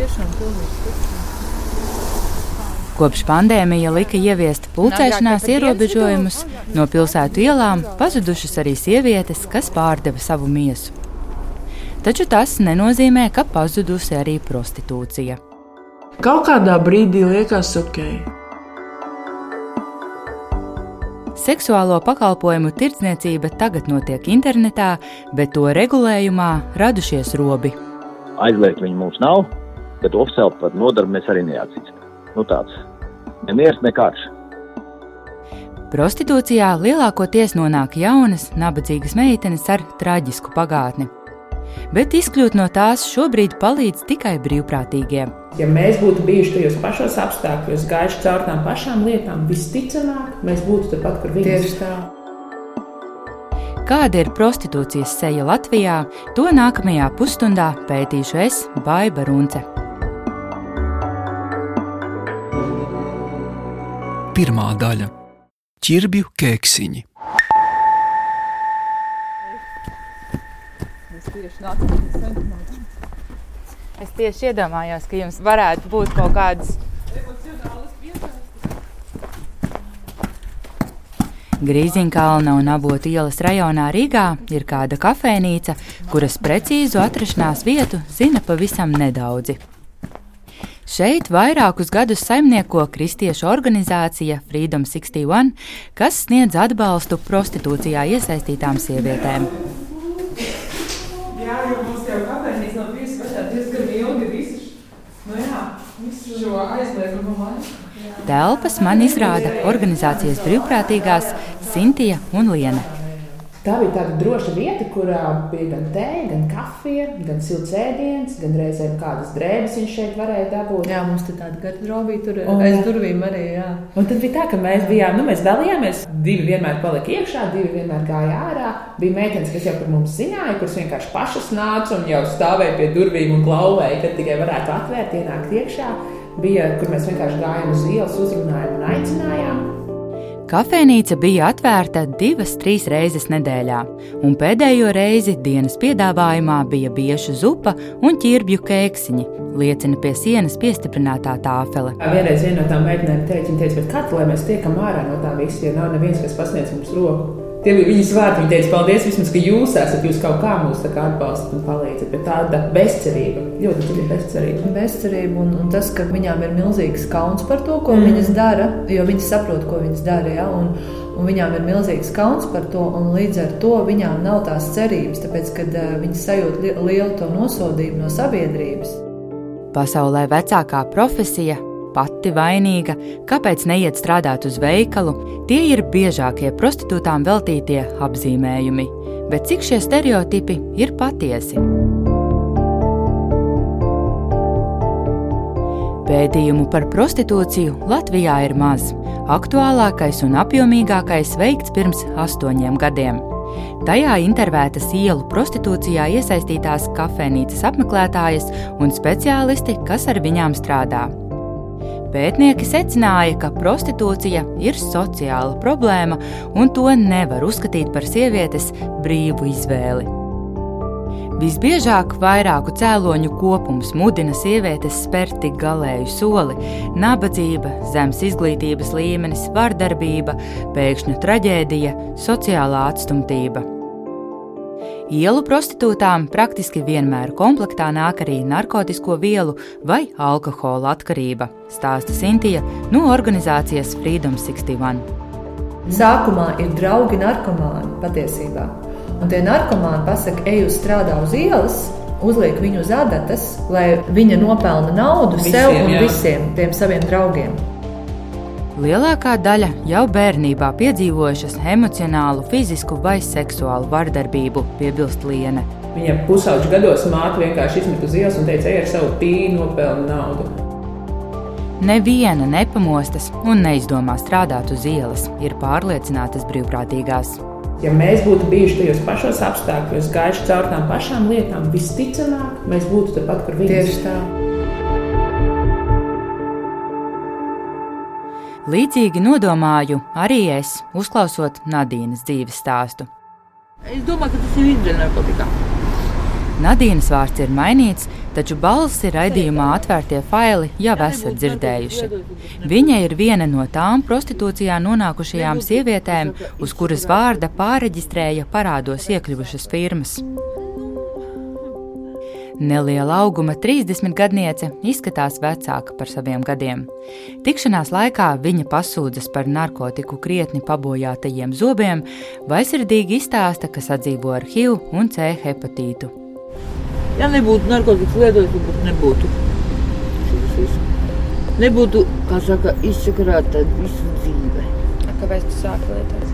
tiešām pilnīgi Kopš pandēmija lika ieviest pulcēšanās ierobežojumus, no pilsētu ielām pazudušas arī sievietes, kas pārdeva savu miesu. Taču tas nenozīmē, ka pazudusi arī prostitūcija. Kaut kādā brīdī liekas ok. Seksuālo pakalpojumu tirdzniecība tagad notiek internetā, bet to regulējumā radušies robi. Aizliegt viņu mums nav, bet oficiāli par nodarbi mēs arī neatzīstam. Nu, tāds Nemiers, ne karš. Prostitūcijā lielākoties nonāk jaunas, nabadzīgas meitenes ar traģisku pagātni. Bet izkļūt no tās šobrīd palīdz tikai brīvprātīgie. Ja mēs būtu bijuši tajos pašos apstākļos, gājuši caur tām pašām lietām, visticamāk, mēs būtu tepat, kur viņi tieši tā. Kāda ir prostitūcijas seja Latvijā, to nākamajā pusstundā pētīšu es, Baiva Runce. Pirmā daļa - ķirbju keksiņi. Es tieši iedomājos, ka jums varētu būt kaut kādas. Grīziņkalna un Abotu ielas rajonā Rīgā ir kāda kafejnīca, kuras precīzu atrašanās vietu zina pavisam nedaudzi. Šeit vairākus gadus saimnieko kristiešu organizācija Freedom 61, kas sniedz atbalstu prostitūcijā iesaistītām sievietēm. Jā, jau mums jau nav bijusi vaļā diezgan ilgi visu, nu jā, visu šo aizliegumu laiku. Telpas man izrāda organizācijas brīvprātīgās Sintija un Liena. Tā bija tāda droša vieta, kurā bija gan tēja, gan kafija, gan silts ēdiens, gan reizēm kādas drēbes viņš šeit varēja dabūt. Jā, mums tur tāda garderobija tur un, aiz durvīm arī. Jā. Un tad bija tā, ka mēs bijām, nu mēs dalījāmies, divi vienmēr palika iekšā, divi vienmēr gāja ārā. Bija meitenes, kas jau par mums zināja, kuras vienkārši pašas nāca un jau stāvēja pie durvīm un klauvēja, kad tikai varētu atvērt, ienākt iekšā. Bija, kur mēs vienkārši gājām uz ielas, uzrunājām un aicinājām. Kafejnīca bija atvērta divas, trīs reizes nedēļā, un pēdējo reizi dienas piedāvājumā bija bieža zupa un ķirbju kēksiņi, liecina pie sienas piestiprinātā tāfele. Vienreiz viena no tām meitenēm teica, teica, ka katru, lai mēs tiekam ārā no tā visa, ja nav neviens, kas pasniedz mums roku. Tie bija viņas vārdi. Viņa teica, paldies, vismaz, ka jūs esat, jūs kaut kā mūs atbalstat un palīdzat. Bet tāda bezcerība, ļoti dziļa bezcerība. Bezcerība un, un tas, ka viņām ir milzīgs kauns par to, ko mm. viņas dara, jo viņas saprot, ko viņas dara. Ja? Un, un viņām ir milzīgs kauns par to, un līdz ar to viņām nav tās cerības, tāpēc, kad uh, viņas sajūt li lielu to nosodījumu no sabiedrības. Pasaulē vecākā profesija pati vainīga, kāpēc neiet strādāt uz veikalu, tie ir biežākie prostitūtām veltītie apzīmējumi. Bet cik šie stereotipi ir patiesi? Pētījumu par prostitūciju Latvijā ir maz. Aktuālākais un apjomīgākais veikts pirms astoņiem gadiem. Tajā intervētas ielu prostitūcijā iesaistītās kafejnīcas apmeklētājas un speciālisti, kas ar viņām strādā. Pētnieki secināja, ka prostitūcija ir sociāla problēma un to nevar uzskatīt par sievietes brīvu izvēli. Visbiežāk vairāku cēloņu kopums mudina sievietes spērt tik galēju soli - nabadzība, zemes izglītības līmenis, vardarbība, pēkšņa traģēdija, sociālā atstumtība. Ielu prostitūtām praktiski vienmēr komplektā nāk arī narkotiku vielu vai alkohola atkarība, stāsta Sintīna no organizācijas Freedom 61. Sākumā ir draugi narkomāni patiesībā. Un tie narkomāni pasaka, ej uz strādā uz ielas, uzliek viņu uz adatas, lai viņa nopelna naudu visiem, sev un jā. visiem tiem saviem draugiem. Lielākā daļa jau bērnībā piedzīvojušas emocionālu, fizisku vai seksuālu vardarbību, piebilst Liene. Viņa pusauģa gados māte vienkārši izmet uz ielas un teica, ej ar savu pīnu, nopelni naudu. Neviena nepamostas un neizdomā strādāt uz ielas, ir pārliecinātas brīvprātīgās. Ja mēs būtu bijuši tajos pašos apstākļos, gājuši caur tām pašām lietām, visticamāk, mēs būtu tepat, kur viņi ir. Tieši tā. Līdzīgi nodomāju arī es, uzklausot Nadīnas dzīves stāstu. Es domāju, ka tas ir izdevies narkotikā. Nadīnas vārds ir mainīts, taču balsi raidījumā atvērtie faili jau esat dzirdējuši. Viņa ir viena no tām prostitūcijā nonākušajām sievietēm, uz kuras vārda pāreģistrēja parādos iekļuvušas firmas. Neliela auguma 30 gadniece izskatās vecāka par saviem gadiem. Tikšanās laikā viņa pasūdzas par narkotiku krietni pabojātajiem zobiem, vaisirdīgi izstāsta, ka sadzīvo ar HIV un C hepatītu. Ja nebūtu narkotiku lietojusi, tad nebūtu šis viss. Nebūtu, kā saka, izsakrāta visu dzīve. Kāpēc tu sāki lietot?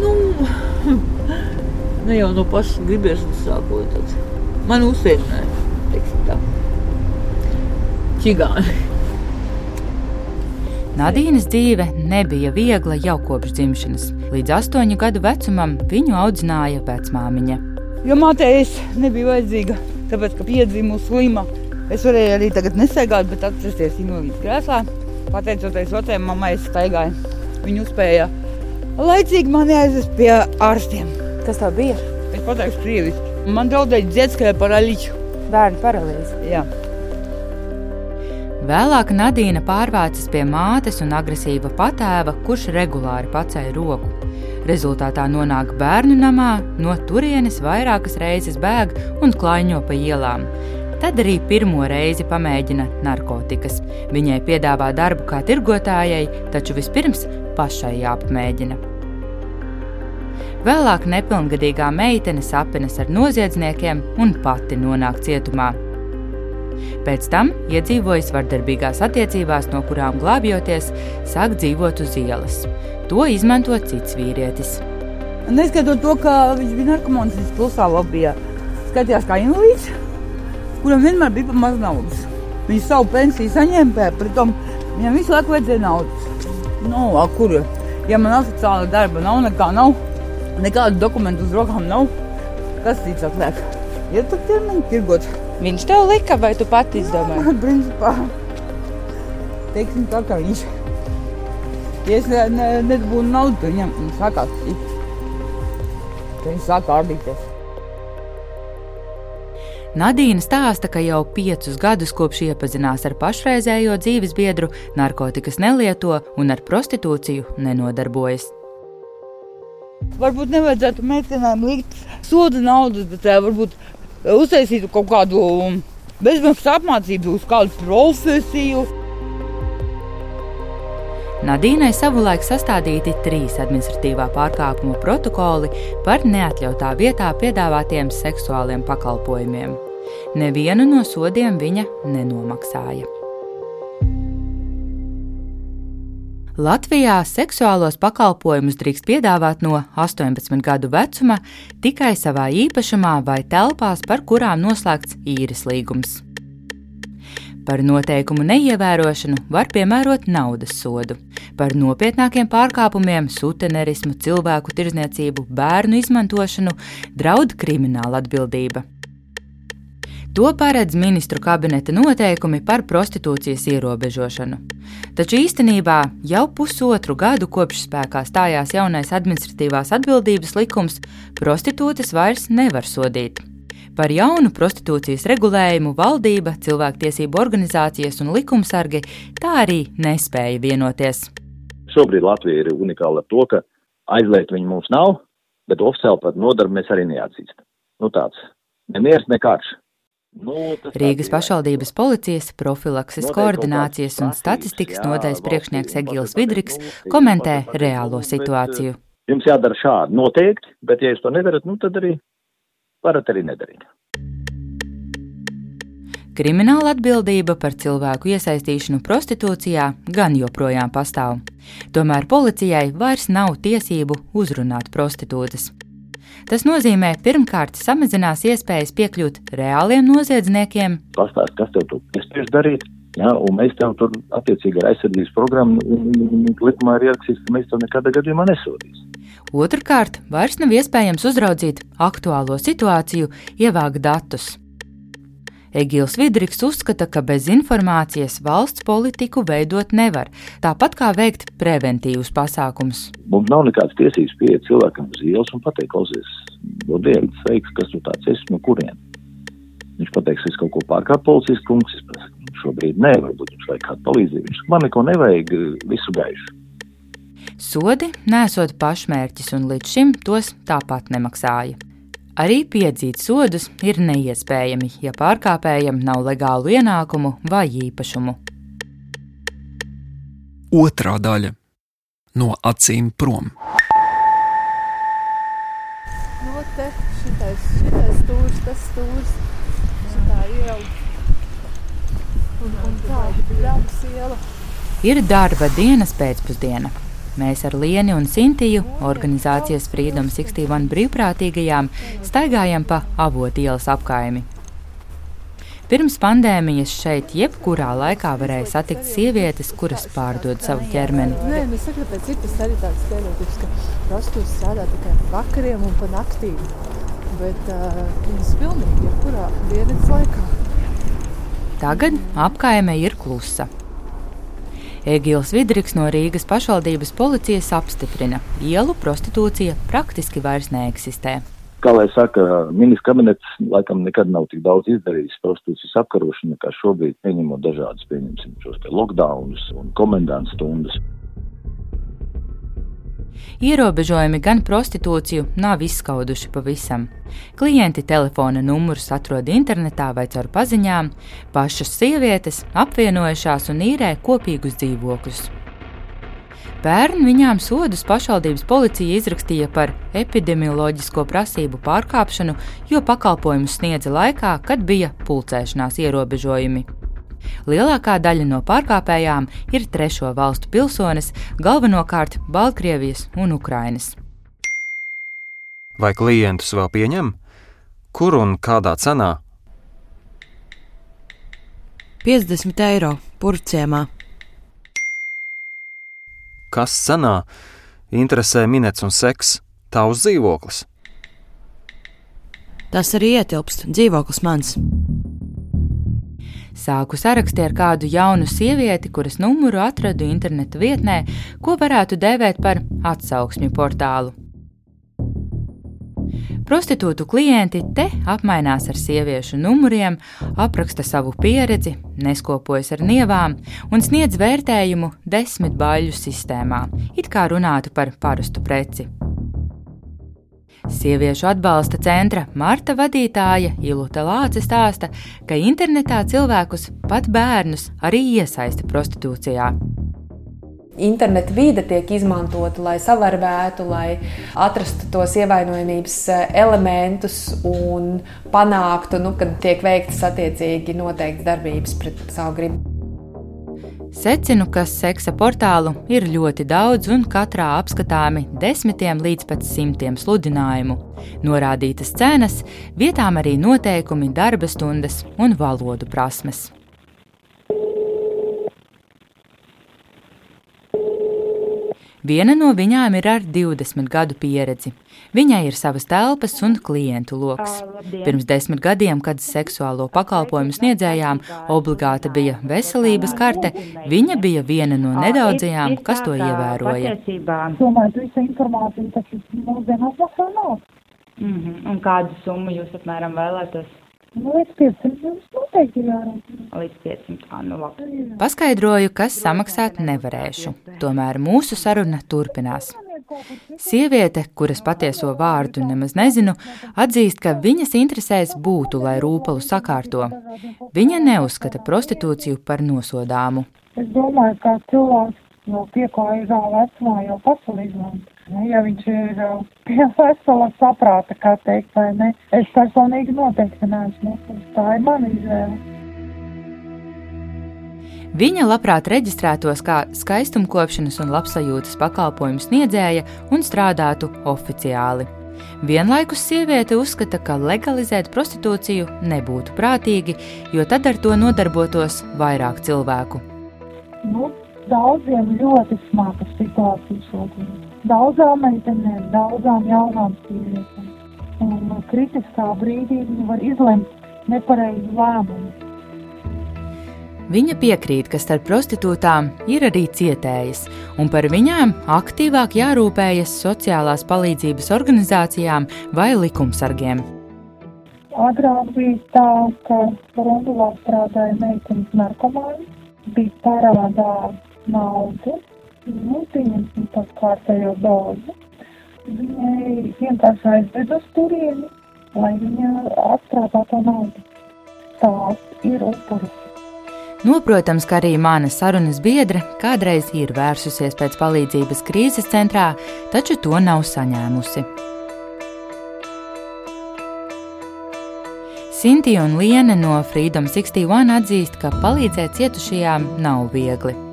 Nu, ne jau no pašas gribēšanas sākot. Man uzsēdināja, teiksim tā. Čigāni. Nadīnas dzīve nebija viegla jau kopš dzimšanas. Līdz astoņu gadu vecumam viņu audzināja vecmāmiņa. Jo mātei es nebiju vajadzīga, tāpēc, ka piedzimu slima. Es varēju arī tagad nesaigāt, bet atrasties invalīdu krēslā. Pateicoties vecajai mammai, es staigāju. Viņa spēja laicīgi mani aizvest pie ārstiem. Kas tev bija? Es pateikšu krieviski. Man draudēja dziedzkajā paralīču. Bērnu paralīze. Jā. Vēlāk Nadīna pārvācas pie mātes un agresīva patēva, kurš regulāri pacēla roku. Rezultātā nonāk bērnu namā, no turienes vairākas reizes bēg un klaiņo pa ielām. Tad arī pirmo reizi pamēģina narkotikas. Viņai piedāvā darbu kā tirgotājai, taču vispirms pašai jāpamēģina. Vēlāk nepilngadīgā meitene sapinas ar noziedzniekiem un pati nonāk cietumā. Pēc tam iedzīvojas vardarbīgās attiecībās, no kurām glābjoties, sāk dzīvot uz ielas. To izmanto cits vīrietis. Neskatot to, ka viņš bija narkomāns, viņš klusā lobbyā. Skatījās kā invalīds, kuram vienmēr bija maz naudas. Viņš savu pensiju saņēma, pēc tam viņam visu laiku vajadzēja naudas. Nu, a, kur? Ja man oficiāla darba nav, nekā nav, nekādu dokumentu uz rokām nav, kas cits atliek? Ja tad ķermeņa tirgot. Viņš tev lika, vai tu pati izdomāji? Principā, teiksim tā, ka viņš. Ja es ne, ne, nedabūnu naudu, tad viņam viņš sākās tik. Tad viņš sāk kārdīties. Nadīna stāsta, ka jau piecus gadus kopš iepazinās ar pašreizējo dzīves biedru, narkotikas nelieto un ar prostitūciju nenodarbojas. Varbūt nevajadzētu meitenēm likt soda naudas, bet uh, varbūt uztaisītu kaut kādu bezmaksas apmācību uz kādu profesiju. Nadīnai savulaik sastādīti trīs administratīvā pārkāpuma protokoli par neatļautā vietā piedāvātiem seksuāliem pakalpojumiem. Nevienu no sodiem viņa nenomaksāja. Latvijā seksuālos pakalpojumus drīkst piedāvāt no 18 gadu vecuma tikai savā īpašumā vai telpās, par kurām noslēgts īres līgums. Par noteikumu neievērošanu var piemērot naudas sodu. Par nopietnākiem pārkāpumiem, sutenerismu, cilvēku tirzniecību, bērnu izmantošanu draud krimināla atbildība. To paredz ministru kabineta noteikumi par prostitūcijas ierobežošanu. Taču īstenībā jau pusotru gadu kopš spēkā stājās jaunais administratīvās atbildības likums, prostitūtas vairs nevar sodīt. Par jaunu prostitūcijas regulējumu valdība, cilvēktiesību organizācijas un likumsargi tā arī nespēja vienoties. Šobrīd Latvija ir unikāla ar to, ka aizliegt viņu mums nav, bet oficiāli par nodarbu mēs arī neatzīstam. Nu tāds nemieris, nekārš. Rīgas pašvaldības policijas profilakses koordinācijas un statistikas nodaļas priekšnieks Egils Vidriks komentē reālo situāciju. Jums jādara šādi noteikti, bet ja jūs to nedarat, nu tad arī varat arī nedarīt. Krimināla atbildība par cilvēku iesaistīšanu prostitūcijā gan joprojām pastāv. Tomēr policijai vairs nav tiesību uzrunāt prostitūtas. Tas nozīmē, pirmkārt, samazinās iespējas piekļūt reāliem noziedzniekiem. Pastāst, kas tev tur nespēj darīt. Ja, un mēs tev tur attiecīgi ar aizsardzības programmu likumā ir ierakstīts, ka mēs tev nekādā gadījumā nesodīsim. Otrakārt, vairs nav iespējams uzraudzīt aktuālo situāciju, ievākt datus. Egils Vidriks uzskata, ka bez informācijas valsts politiku veidot nevar, tāpat kā veikt preventīvus pasākumus. Mums nav nekādas tiesības pieiet cilvēkam uz ielas un pateikt, klausies, dodiet, sveiks, kas tu tāds esi, no kurien. Viņš pateiks, es kaut ko pārkāpu policijas kungs, es pasaku, šobrīd nē, varbūt viņš vajag kādu palīdzību. Viņš man neko nevajag, visu gaišu. Sodi nesot pašmērķis un līdz šim tos tāpat nemaksāja. Arī piedzīt sodus ir neiespējami, ja pārkāpējam nav legālu ienākumu vai īpašumu. Otra daļa - no acīm prom. No te šitais, šitais stūrs, tas stūrs, šitā iela. Un, un tā, ļamas iela. Ir darba dienas pēcpusdiena. Mēs ar Lienu un Sintiju, organizācijas Freedom 61 brīvprātīgajām, staigājam pa avotu ielas apkaimi. Pirms pandēmijas šeit jebkurā laikā varēja satikt sievietes, kuras pārdod savu ķermeni. Nē, nu saka, pēc citas arī tāds stereotips, ka prostitūts strādā tikai vakariem un pa naktīm. Bet uh, viņas pilnīgi jebkurā dienas laikā. Tagad apkaime ir klusa. Egils Vidriks no Rīgas pašvaldības policijas apstiprina, ielu prostitūcija praktiski vairs neeksistē. Kā lai saka, ministrs kabinets laikam nekad nav tik daudz izdarījis prostitūcijas apkarošanu, kā šobrīd pieņemot dažādus, pieņemsim, šos te lockdowns un komendantu stundas. Ierobežojumi gan prostitūciju nav izskauduši pavisam. Klienti telefona numurus atrod internetā vai caur paziņām, pašas sievietes apvienojušās un īrē kopīgus dzīvokļus. Pērn viņām sodus pašvaldības policija izrakstīja par epidemioloģisko prasību pārkāpšanu, jo pakalpojumus sniedza laikā, kad bija pulcēšanās ierobežojumi. Lielākā daļa no pārkāpējām ir trešo valstu pilsones, galvenokārt Baltkrievijas un Ukrainas. Vai klientus vēl pieņem? Kur un kādā cenā? 50 eiro purcēmā. Kas cenā? Interesē minēts un seks, tavs dzīvoklis. Tas arī ietilpst dzīvoklis mans. Sāku sarakstīt ar kādu jaunu sievieti, kuras numuru atradu interneta vietnē, ko varētu dēvēt par atsauksmju portālu. Prostitūtu klienti te apmainās ar sieviešu numuriem, apraksta savu pieredzi, neskopojas ar nievām un sniedz vērtējumu desmit baļu sistēmā, it kā runātu par parastu preci. Sieviešu atbalsta centra Marta vadītāja Ilūta Lāce stāsta, ka internetā cilvēkus, pat bērnus, arī iesaista prostitūcijā. Interneta vide tiek izmantota, lai savarbētu, lai atrastu tos ievainojamības elementus un panāktu, nu, kad tiek veiktas attiecīgi noteiktas darbības pret savu gribu. Secinu, ka seksa portālu ir ļoti daudz un katrā apskatāmi desmitiem līdz pat simtiem sludinājumu. Norādītas cenas, vietām arī noteikumi, darba stundas un valodu prasmes. Viena no viņām ir ar 20 gadu pieredzi. Viņai ir savas telpas un klientu lokus. Pirms desmit gadiem, kad seksuālo pakalpojumu sniedzējām obligāti bija veselības karte, viņa bija viena no nedaudzajām, kas to ievēroja. Domāju, ka visa informācija tas mūsdienās maksā naudu. Mm -hmm. Un kādu summu jūs apmēram vēlētos? Nu, līdz 500 jums noteikti jārunā. Līdz 500, ā, nu labi. Paskaidroju, kas samaksāt nevarēšu. Tomēr mūsu saruna turpinās. Sieviete, kuras patieso vārdu nemaz nezinu, atzīst, ka viņas interesēs būtu, lai rūpalu sakārto. Viņa neuzskata prostitūciju par nosodāmu. Es domāju, ka cilvēks no pieklājīgā vecumā jau pats var izmantot. Nu, ja viņš ir pie vesela saprāta, kā teikt, vai ne, es personīgi noteikti neesmu. Tā ir mana izvēle. Viņa labprāt reģistrētos kā skaistumkopšanas un labsajūtas pakalpojumu sniedzēja un strādātu oficiāli. Vienlaikus sieviete uzskata, ka legalizēt prostitūciju nebūtu prātīgi, jo tad ar to nodarbotos vairāk cilvēku. Nu, daudziem ļoti smaga situācija šobrīd daudzām meitenēm, daudzām jaunām sievietēm. Un kritiskā brīdī viņi var izlemt nepareizu lēmumu. Viņa piekrīt, ka starp prostitūtām ir arī cietējas, un par viņām aktīvāk jārūpējas sociālās palīdzības organizācijām vai likumsargiem. Agrāk bija tā, ka Rundulā strādāja meitenes narkomāni, bija parādā naudu, nu, pieņemsim par kārtējo dozi. Viņai vienkārši aizved uz turieni, lai viņa atstrādā to naudu. Tās ir upuris. Noprotams, ka arī mana sarunas biedre kādreiz ir vērsusies pēc palīdzības krīzes centrā, taču to nav saņēmusi. Sintīna un Liene no Freedom 61 atzīst, ka palīdzēt cietušajām nav viegli.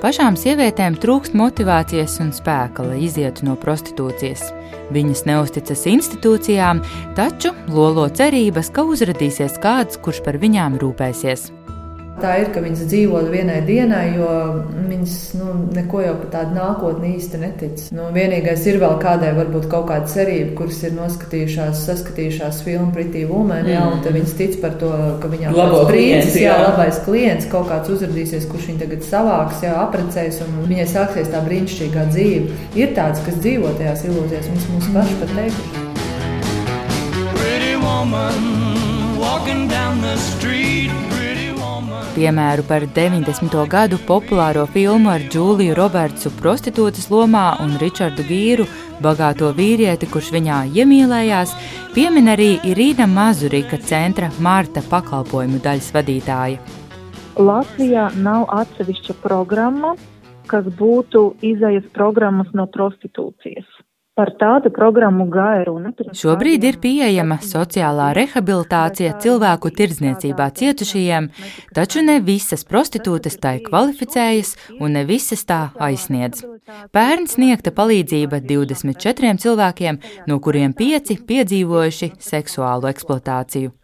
Pašām sievietēm trūkst motivācijas un spēka, lai izietu no prostitūcijas. Viņas neusticas institūcijām, taču lolo cerības, ka uzradīsies kāds, kurš par viņām rūpēsies. Tā ir, ka viņas dzīvo vienai dienai, jo viņas nu, neko jau par tādu nākotni īsti netic. Nu, vienīgais ir vēl kādai varbūt kaut kāda cerība, kuras ir noskatījušās, saskatījušās filmu Pretty Woman, mm. jā, un tad viņas tic par to, ka viņām būs klients, jā, jā. labais klients, kaut kāds uzrādīsies, kurš viņu tagad savāks, jā, aprecēs, un viņai sāksies tā brīnišķīgā dzīve. Ir tāds, kas dzīvo tajās ilūzijās, viņas mums paši pat teikuši. Pretty woman walking down the street. Piemēru par 90. gadu populāro filmu ar Džūliju Robertsu prostitūtas lomā un Ričardu Gīru, bagāto vīrieti, kurš viņā iemīlējās, piemin arī Irīna Mazurika centra Marta pakalpojumu daļas vadītāja. Latvijā nav atsevišķa programma, kas būtu izējas programmas no prostitūcijas. Par tādu programmu pirms Šobrīd ir pieejama sociālā rehabilitācija cilvēku tirdzniecībā cietušajiem, taču ne visas prostitūtas tai kvalificējas un ne visas tā aizsniedz. Pērn sniegta palīdzība 24 cilvēkiem, no kuriem 5 piedzīvojuši seksuālu eksploatāciju.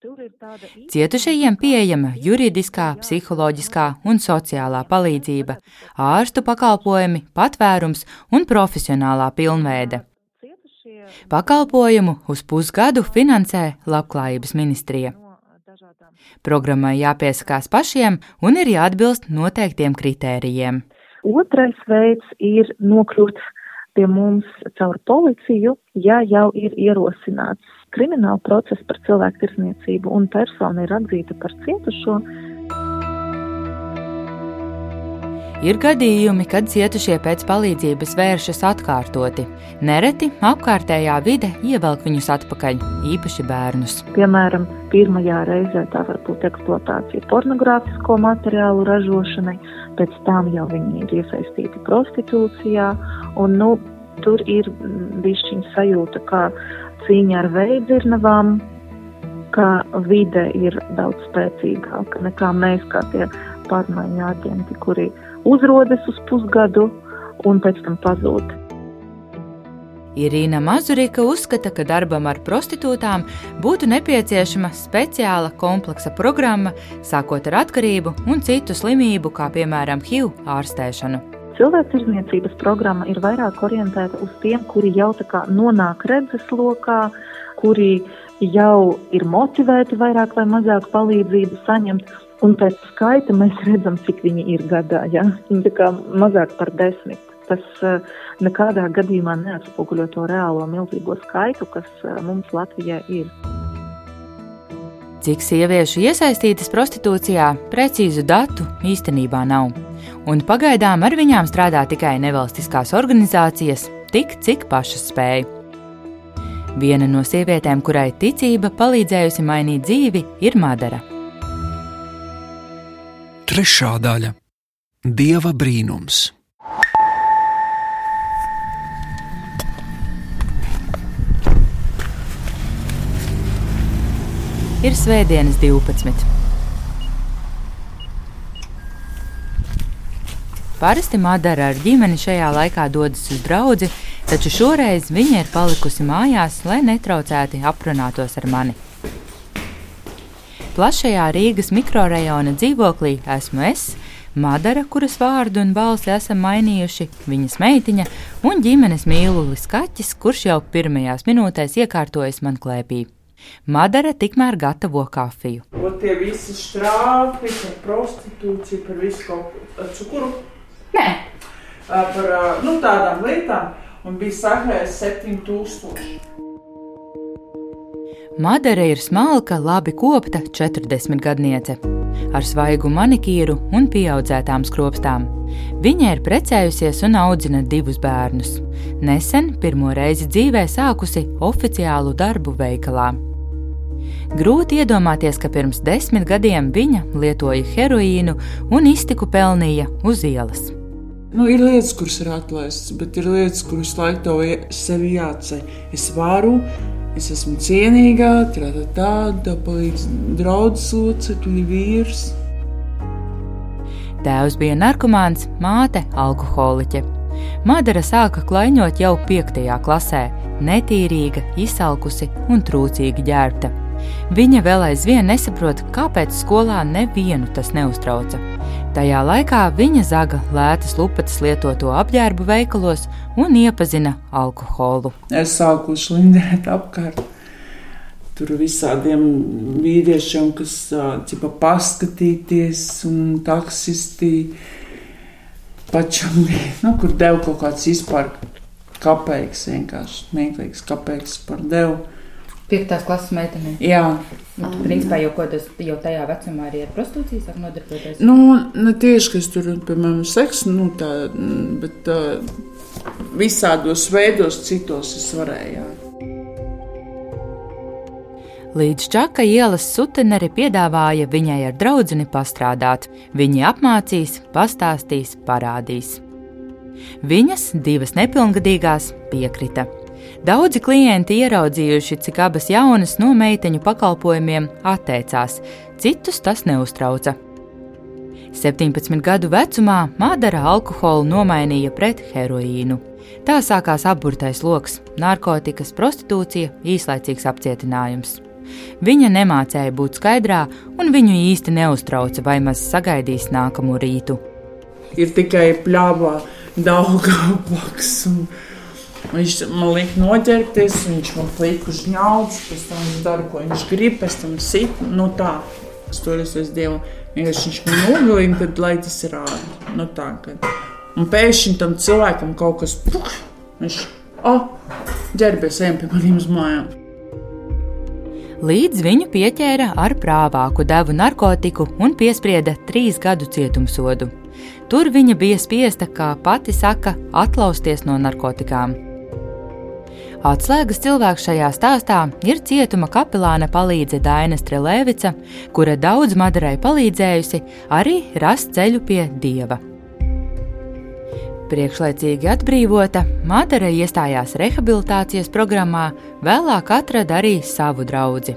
Cietušajiem pieejama juridiskā, psiholoģiskā un sociālā palīdzība, ārstu pakalpojumi, patvērums un profesionālā pilnveide. Pakalpojumu uz pusgadu finansē Labklājības ministrija. Programmai jāpiesakās pašiem un ir jāatbilst noteiktiem kritērijiem. Otrais veids ir nokļūt pie mums caur policiju, ja jau ir ierosināts krimināla process par cilvēku tirsniecību un persona ir atzīta par cietušo. Ir gadījumi, kad cietušie pēc palīdzības vēršas atkārtoti. Nereti apkārtējā vide ievelk viņus atpakaļ, īpaši bērnus. Piemēram, pirmajā reizē tā var būt eksploatācija pornogrāfisko materiālu ražošanai, pēc tam jau viņi ir iesaistīti prostitūcijā, un nu, tur ir bišķiņa sajūta, kā cīņa ar veidzirnavām, ka vide ir daudz spēcīgāka nekā mēs, kā tie pārmaiņu aģenti, kuri uzrodas uz pusgadu un pēc tam pazūd. Irīna Mazurika uzskata, ka darbam ar prostitūtām būtu nepieciešama speciāla kompleksa programma, sākot ar atkarību un citu slimību, kā piemēram HIV ārstēšanu. Cilvēktirdzniecības programma ir vairāk orientēta uz tiem, kuri jau tā kā nonāk redzeslokā, kuri jau ir motivēti vairāk vai mazāk palīdzību saņemt. Un pēc skaita mēs redzam, cik viņi ir gadā. Ja? Viņi tā kā mazāk par desmit. Tas uh, nekādā gadījumā neatspoguļo to reālo milzīgo skaitu, kas uh, mums Latvijā ir. Cik sieviešu iesaistītas prostitūcijā, precīzu datu īstenībā nav. Un pagaidām ar viņām strādā tikai nevalstiskās organizācijas, tik cik pašas spēj. Viena no sievietēm, kurai ticība palīdzējusi mainīt dzīvi, ir Madara. Trešā daļa - Dieva brīnums. Ir svētdienas 12. Parasti Madara ar ģimeni šajā laikā dodas uz draugu, taču šoreiz viņa ir palikusi mājās, lai netraucēti aprunātos ar mani. Plašajā Rīgas mikrorajona dzīvoklī esmu es, Madara, kuras vārdu un balsi esam mainījuši, viņas meitiņa un ģimenes mīlulis kaķis, kurš jau pirmajās minūtēs iekārtojas man klēpī. Madara tikmēr gatavo kafiju. Un tie visi strāpi, par prostitūciju, par visu kaut ko cukuru. Nē. Par nu, tādām lietām. Un bija sakrājis 7000. Madara ir smalka, labi kopta 40 gadniece, ar svaigu manikīru un pieaudzētām skropstām. Viņa ir precējusies un audzina divus bērnus. Nesen pirmo reizi dzīvē sākusi oficiālu darbu veikalā. Grūti iedomāties, ka pirms desmit gadiem viņa lietoja heroīnu un iztiku pelnīja uz ielas. Nu, ir lietas, kuras ir atlaistas, bet ir lietas, kuras laikam to sevi jāceļ. Es varu, es esmu cienīga, tāda tāda, palīdz draugs locekļi, vīrs. Tēvs bija narkomāns, māte - alkoholiķe. Madara sāka klaiņot jau 5. klasē, netīrīga, izsalkusi un trūcīgi ģērbta. Viņa vēl aizvien nesaprot, kāpēc skolā nevienu tas neuztrauca. Tajā laikā viņa zaga lētas lupatas lietoto apģērbu veikalos un iepazina alkoholu. Es sāku slindēt apkārt. Tur visādiem vīriešiem, kas cipa paskatīties, un taksisti pašam bija, nu, kur deva kaut kāds vispār kapeiks, vienkārši smieklīgs kapeiks par devu. Piektās klases meitene. Jā. Nu, tu, principā jau, tas, jau tajā vecumā arī ar prostitūciju sāk nodarboties. Nu, ne tieši, kas tur, piemēram, seksu, nu, tā, bet uh, visādos veidos citos es varēju. Jā. Līdz Čaka ielas suteneri piedāvāja viņai ar draugu pastrādāt. Viņi apmācīs, pastāstīs, parādīs. Viņas, divas nepilngadīgās, piekrita. Daudzi klienti ieraudzījuši, cik abas jaunas no meiteņu pakalpojumiem atteicās, citus tas neuztrauca. 17 gadu vecumā Madara alkoholu nomainīja pret heroīnu. Tā sākās apburtais lokus, narkotikas, prostitūcija, īslaicīgs apcietinājums. Viņa nemācēja būt skaidrā, un viņu īsti neuztrauca, vai maz sagaidīs nākamo rītu. Ir tikai pļāvā, daudz blakus. Un Viņš man liek noķerties, viņš man liek uz ņaudas, pēc tam viņš dara, ko viņš grib, pēc tam sit. Nu tā, es toreiz es dievu, vienkārši viņš man nogalina, tad lai tas ir ārā. Nu tā, kad. Un pēkšņi tam cilvēkam kaut kas, puh, viņš, oh, ģērbies, ejam pie maniem uz mājām. Līdz viņu pieķēra ar prāvāku devu narkotiku un piesprieda trīs gadu cietumsodu. Tur viņa bija spiesta, kā pati saka, atlausties no narkotikām. Atslēgas cilvēks šajā stāstā ir cietuma kapelāna palīdze Daina Strelēvica, kura daudz Madarai palīdzējusi arī rast ceļu pie dieva. Priekšlaicīgi atbrīvota, Madara iestājās rehabilitācijas programmā, vēlāk atrada arī savu draugu.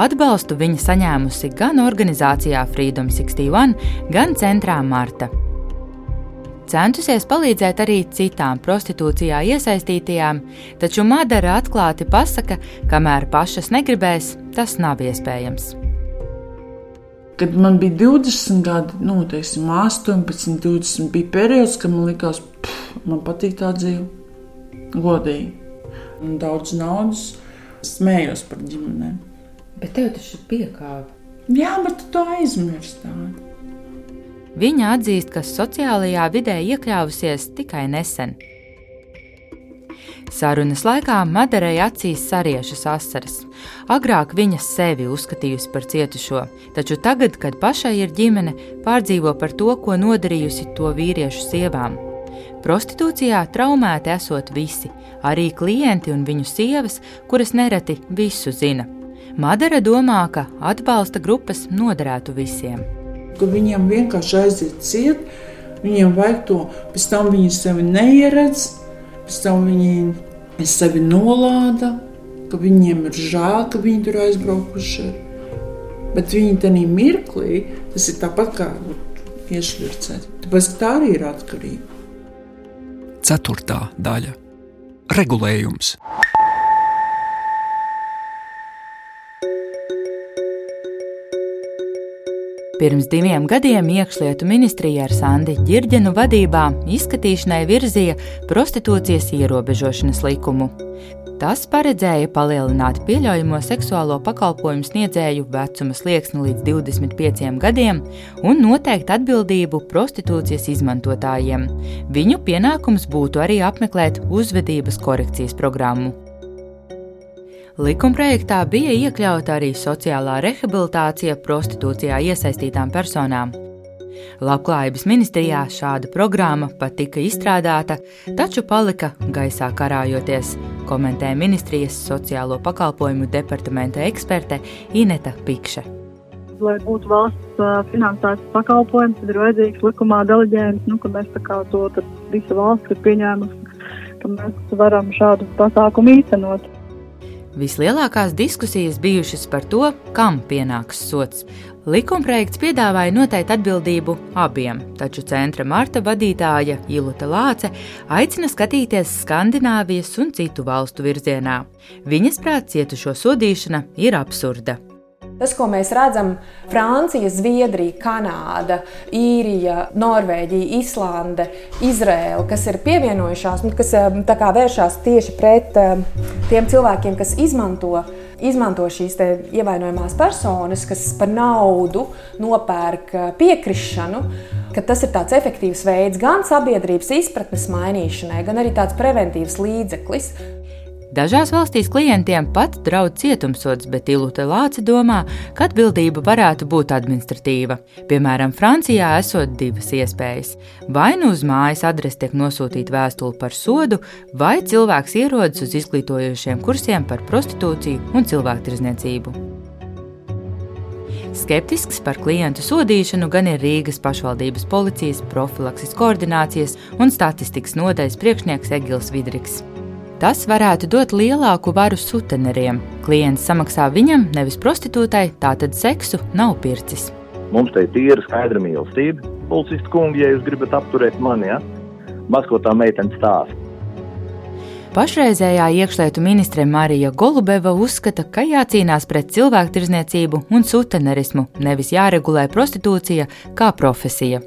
Atbalstu viņa saņēmusi gan organizācijā Freedom 61, gan centrā Marta centusies palīdzēt arī citām prostitūcijā iesaistītajām, taču Madara atklāti pasaka, kamēr pašas negribēs, tas nav iespējams. Kad man bija 20 gadi, nu, teiksim, 18, 20, bija periods, kad man likās, ka man patīk tā dzīve. Godīgi. Daudz naudas smējos par ģimenēm. Bet tev tas ir piekāpts. Jā, bet tu to aizmirsti. Viņa atzīst, ka sociālajā vidē iekļāvusies tikai nesen. Sarunas laikā Madarai acīs sariešas asaras. Agrāk viņa sevi uzskatījusi par cietušo, taču tagad, kad pašai ir ģimene, pārdzīvo par to, ko nodarījusi to vīriešu sievām. Prostitūcijā traumēti esot visi, arī klienti un viņu sievas, kuras nereti visu zina. Madara domā, ka atbalsta grupas noderētu visiem ka viņiem vienkārši aiziet ciet, viņiem vajag to, pēc tam viņi sevi neieredz, pēc tam viņi sevi nolāda, ka viņiem ir žēl, ka viņi tur aizbraukuši. Bet viņi tajā mirklī, tas ir tāpat kā iešļurcēt. Tāpēc tā arī ir atkarība. Ceturtā daļa - regulējums. Pirms diviem gadiem iekšlietu ministrija ar Sandi Girģenu vadībā izskatīšanai virzīja prostitūcijas ierobežošanas likumu. Tas paredzēja palielināt pieļaujamo seksuālo pakalpojumu sniedzēju vecuma slieksni līdz 25 gadiem un noteikt atbildību prostitūcijas izmantotājiem. Viņu pienākums būtu arī apmeklēt uzvedības korekcijas programmu. Likumprojektā bija iekļauta arī sociālā rehabilitācija prostitūcijā iesaistītām personām. Labklājības ministrijā šāda programma pat tika izstrādāta, taču palika gaisā karājoties, komentē ministrijas sociālo pakalpojumu departamenta eksperte Ineta Pikše. Lai būtu valsts finansēts pakalpojums, tad ir vajadzīgs likumā deleģējums, nu, ka mēs to visu valsts ir pieņēmusi, ka mēs varam šādu pasākumu īstenot. Vislielākās diskusijas bijušas par to, kam pienāks sots. Likumprojekts piedāvāja noteikti atbildību abiem, taču centra Marta vadītāja Ilute Lāce aicina skatīties Skandināvijas un citu valstu virzienā. Viņas prāt cietušo sodīšana ir absurda. Tas, ko mēs redzam, Francija, Zviedrija, Kanāda, Īrija, Norvēģija, Islande, Izraela, kas ir pievienojušās, nu, kas vēršas tieši pret tiem cilvēkiem, kas izmanto, izmanto šīs ievainojamās personas, kas par naudu nopērk piekrišanu. Tas ir tāds efektīvs veids gan sabiedrības izpratnes mainīšanai, gan arī tāds preventīvs līdzeklis. Dažās valstīs klientiem pat draud cietumsods, bet Ilute Lāce domā, ka atbildība varētu būt administratīva. Piemēram, Francijā esot divas iespējas. Vai nu uz mājas adresi tiek nosūtīta vēstule par sodu, vai cilvēks ierodas uz izglītojošiem kursiem par prostitūciju un cilvēktirzniecību. Skeptisks par klientu sodīšanu gan ir Rīgas pašvaldības policijas profilakses koordinācijas un statistikas nodaļas priekšnieks Egils Vidriks. Tas varētu dot lielāku varu suteneriem. Klients samaksā viņam, nevis prostitūtai, tātad seksu nav pircis. Mums te ir tīra skaidra mīlestība. Policists kungi, ja jūs gribat apturēt mani, ja? maz ko tā meitene stāsta. Pašreizējā iekšlietu ministre Marija Golubeva uzskata, ka jācīnās pret cilvēktirzniecību un sutenerismu, nevis jāregulē prostitūcija kā profesija.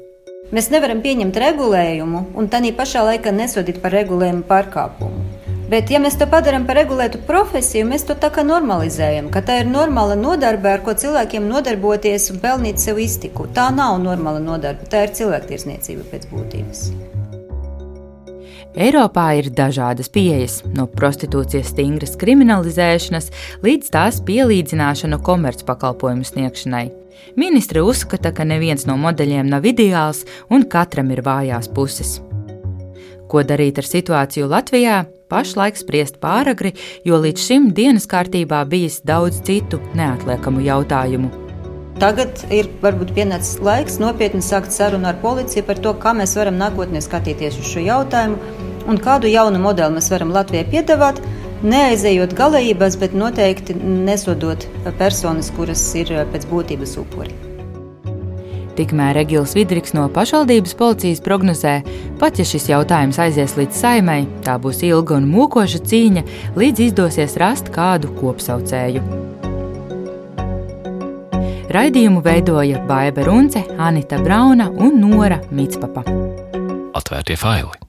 Mēs nevaram pieņemt regulējumu un tā pašā laikā nesodīt par regulējumu pārkāpumu. Bet, ja mēs to padarām par regulētu profesiju, mēs to tā kā normalizējam, ka tā ir normāla nodarbe, ar ko cilvēkiem nodarboties un pelnīt sev iztiku. Tā nav normāla nodarbe, tā ir cilvēktiesniecība pēc būtības. Eiropā ir dažādas pieejas, no prostitūcijas stingras kriminalizēšanas līdz tās pielīdzināšanu komercpakalpojumu sniegšanai. Ministre uzskata, ka neviens no modeļiem nav ideāls un katram ir vājās puses. Ko darīt ar situāciju Latvijā? Pašlaik spriest pāragri, jo līdz šim dienas kārtībā bijis daudz citu neatliekamu jautājumu. Tagad ir varbūt pienācis laiks nopietni sākt sarunu ar policiju par to, kā mēs varam nākotnē skatīties uz šo jautājumu un kādu jaunu modeli mēs varam Latvijai piedāvāt, neaizejot galējībās, bet noteikti nesodot personas, kuras ir pēc būtības upuri. Tikmēr Egils Vidriks no pašvaldības policijas prognozē, pat ja šis jautājums aizies līdz saimai, tā būs ilga un mokoša cīņa, līdz izdosies rast kādu kopsaucēju. Raidījumu veidoja Baiva Runce, Anita Brauna un Nora Mitspapa. Atvērtie faili!